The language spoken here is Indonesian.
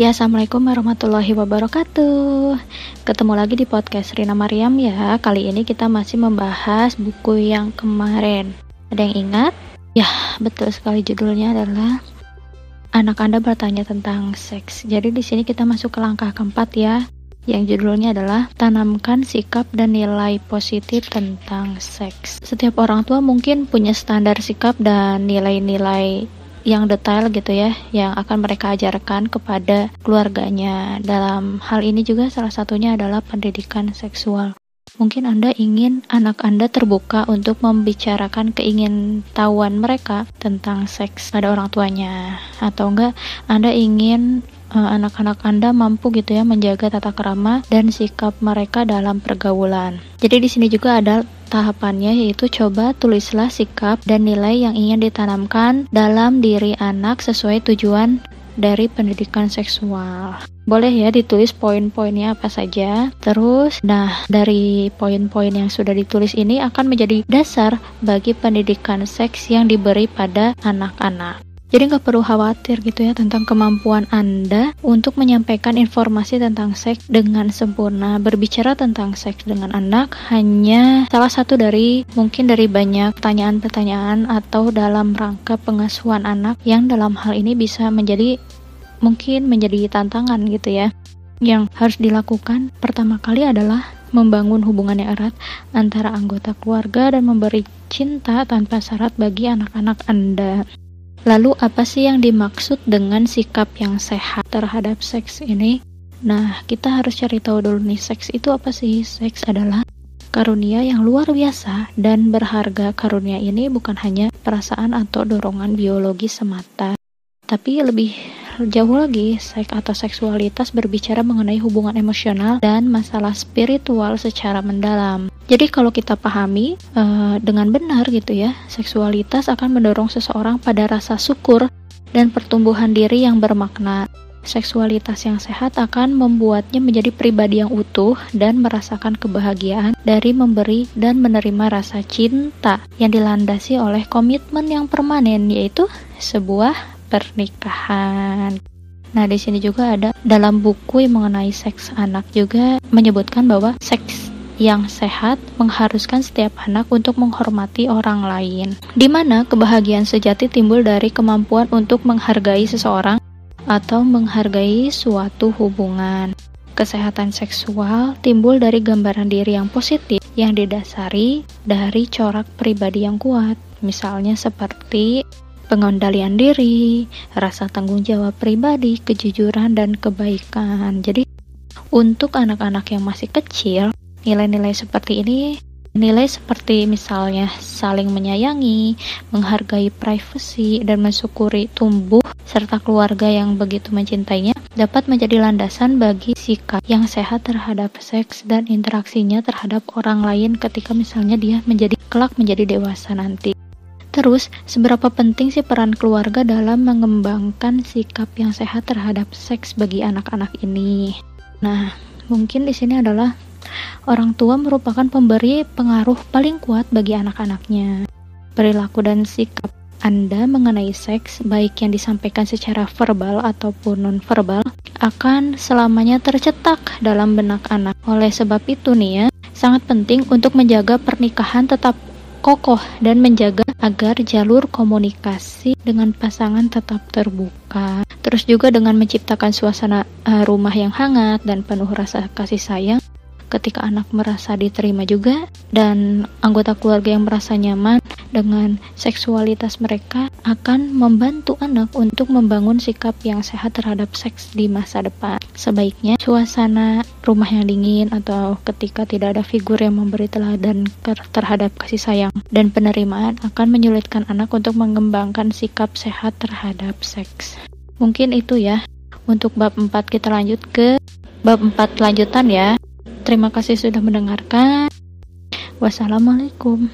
Ya, Assalamualaikum warahmatullahi wabarakatuh Ketemu lagi di podcast Rina Mariam ya Kali ini kita masih membahas buku yang kemarin Ada yang ingat? Ya, betul sekali judulnya adalah Anak Anda bertanya tentang seks Jadi di sini kita masuk ke langkah keempat ya yang judulnya adalah Tanamkan Sikap dan Nilai Positif Tentang Seks. Setiap orang tua mungkin punya standar sikap dan nilai-nilai yang detail gitu ya yang akan mereka ajarkan kepada keluarganya. Dalam hal ini juga salah satunya adalah pendidikan seksual. Mungkin Anda ingin anak Anda terbuka untuk membicarakan keingintahuan mereka tentang seks pada orang tuanya atau enggak Anda ingin Eh, anak-anak Anda mampu gitu ya menjaga tata kerama dan sikap mereka dalam pergaulan. Jadi di sini juga ada tahapannya yaitu coba tulislah sikap dan nilai yang ingin ditanamkan dalam diri anak sesuai tujuan dari pendidikan seksual. Boleh ya ditulis poin-poinnya apa saja. Terus, nah dari poin-poin yang sudah ditulis ini akan menjadi dasar bagi pendidikan seks yang diberi pada anak-anak. Jadi nggak perlu khawatir gitu ya tentang kemampuan Anda untuk menyampaikan informasi tentang seks dengan sempurna. Berbicara tentang seks dengan anak hanya salah satu dari mungkin dari banyak pertanyaan-pertanyaan atau dalam rangka pengasuhan anak yang dalam hal ini bisa menjadi mungkin menjadi tantangan gitu ya. Yang harus dilakukan pertama kali adalah membangun hubungan yang erat antara anggota keluarga dan memberi cinta tanpa syarat bagi anak-anak Anda. Lalu apa sih yang dimaksud dengan sikap yang sehat terhadap seks ini? Nah, kita harus cari tahu dulu nih, seks itu apa sih? Seks adalah karunia yang luar biasa dan berharga. Karunia ini bukan hanya perasaan atau dorongan biologi semata, tapi lebih jauh lagi, seks atau seksualitas berbicara mengenai hubungan emosional dan masalah spiritual secara mendalam. Jadi kalau kita pahami uh, dengan benar gitu ya, seksualitas akan mendorong seseorang pada rasa syukur dan pertumbuhan diri yang bermakna. Seksualitas yang sehat akan membuatnya menjadi pribadi yang utuh dan merasakan kebahagiaan dari memberi dan menerima rasa cinta yang dilandasi oleh komitmen yang permanen yaitu sebuah pernikahan. Nah, di sini juga ada dalam buku yang mengenai seks anak juga menyebutkan bahwa seks yang sehat mengharuskan setiap anak untuk menghormati orang lain, di mana kebahagiaan sejati timbul dari kemampuan untuk menghargai seseorang atau menghargai suatu hubungan. Kesehatan seksual timbul dari gambaran diri yang positif yang didasari dari corak pribadi yang kuat, misalnya seperti pengendalian diri, rasa tanggung jawab pribadi, kejujuran, dan kebaikan. Jadi, untuk anak-anak yang masih kecil, Nilai-nilai seperti ini Nilai seperti misalnya saling menyayangi, menghargai privasi, dan mensyukuri tumbuh serta keluarga yang begitu mencintainya dapat menjadi landasan bagi sikap yang sehat terhadap seks dan interaksinya terhadap orang lain ketika misalnya dia menjadi kelak menjadi dewasa nanti. Terus, seberapa penting sih peran keluarga dalam mengembangkan sikap yang sehat terhadap seks bagi anak-anak ini? Nah, mungkin di sini adalah Orang tua merupakan pemberi pengaruh paling kuat bagi anak-anaknya. Perilaku dan sikap anda mengenai seks, baik yang disampaikan secara verbal ataupun non-verbal, akan selamanya tercetak dalam benak anak. Oleh sebab itu nih ya, sangat penting untuk menjaga pernikahan tetap kokoh dan menjaga agar jalur komunikasi dengan pasangan tetap terbuka. Terus juga dengan menciptakan suasana uh, rumah yang hangat dan penuh rasa kasih sayang ketika anak merasa diterima juga dan anggota keluarga yang merasa nyaman dengan seksualitas mereka akan membantu anak untuk membangun sikap yang sehat terhadap seks di masa depan. Sebaiknya suasana rumah yang dingin atau ketika tidak ada figur yang memberi teladan terhadap kasih sayang dan penerimaan akan menyulitkan anak untuk mengembangkan sikap sehat terhadap seks. Mungkin itu ya. Untuk bab 4 kita lanjut ke bab 4 lanjutan ya. Terima kasih sudah mendengarkan. Wassalamualaikum.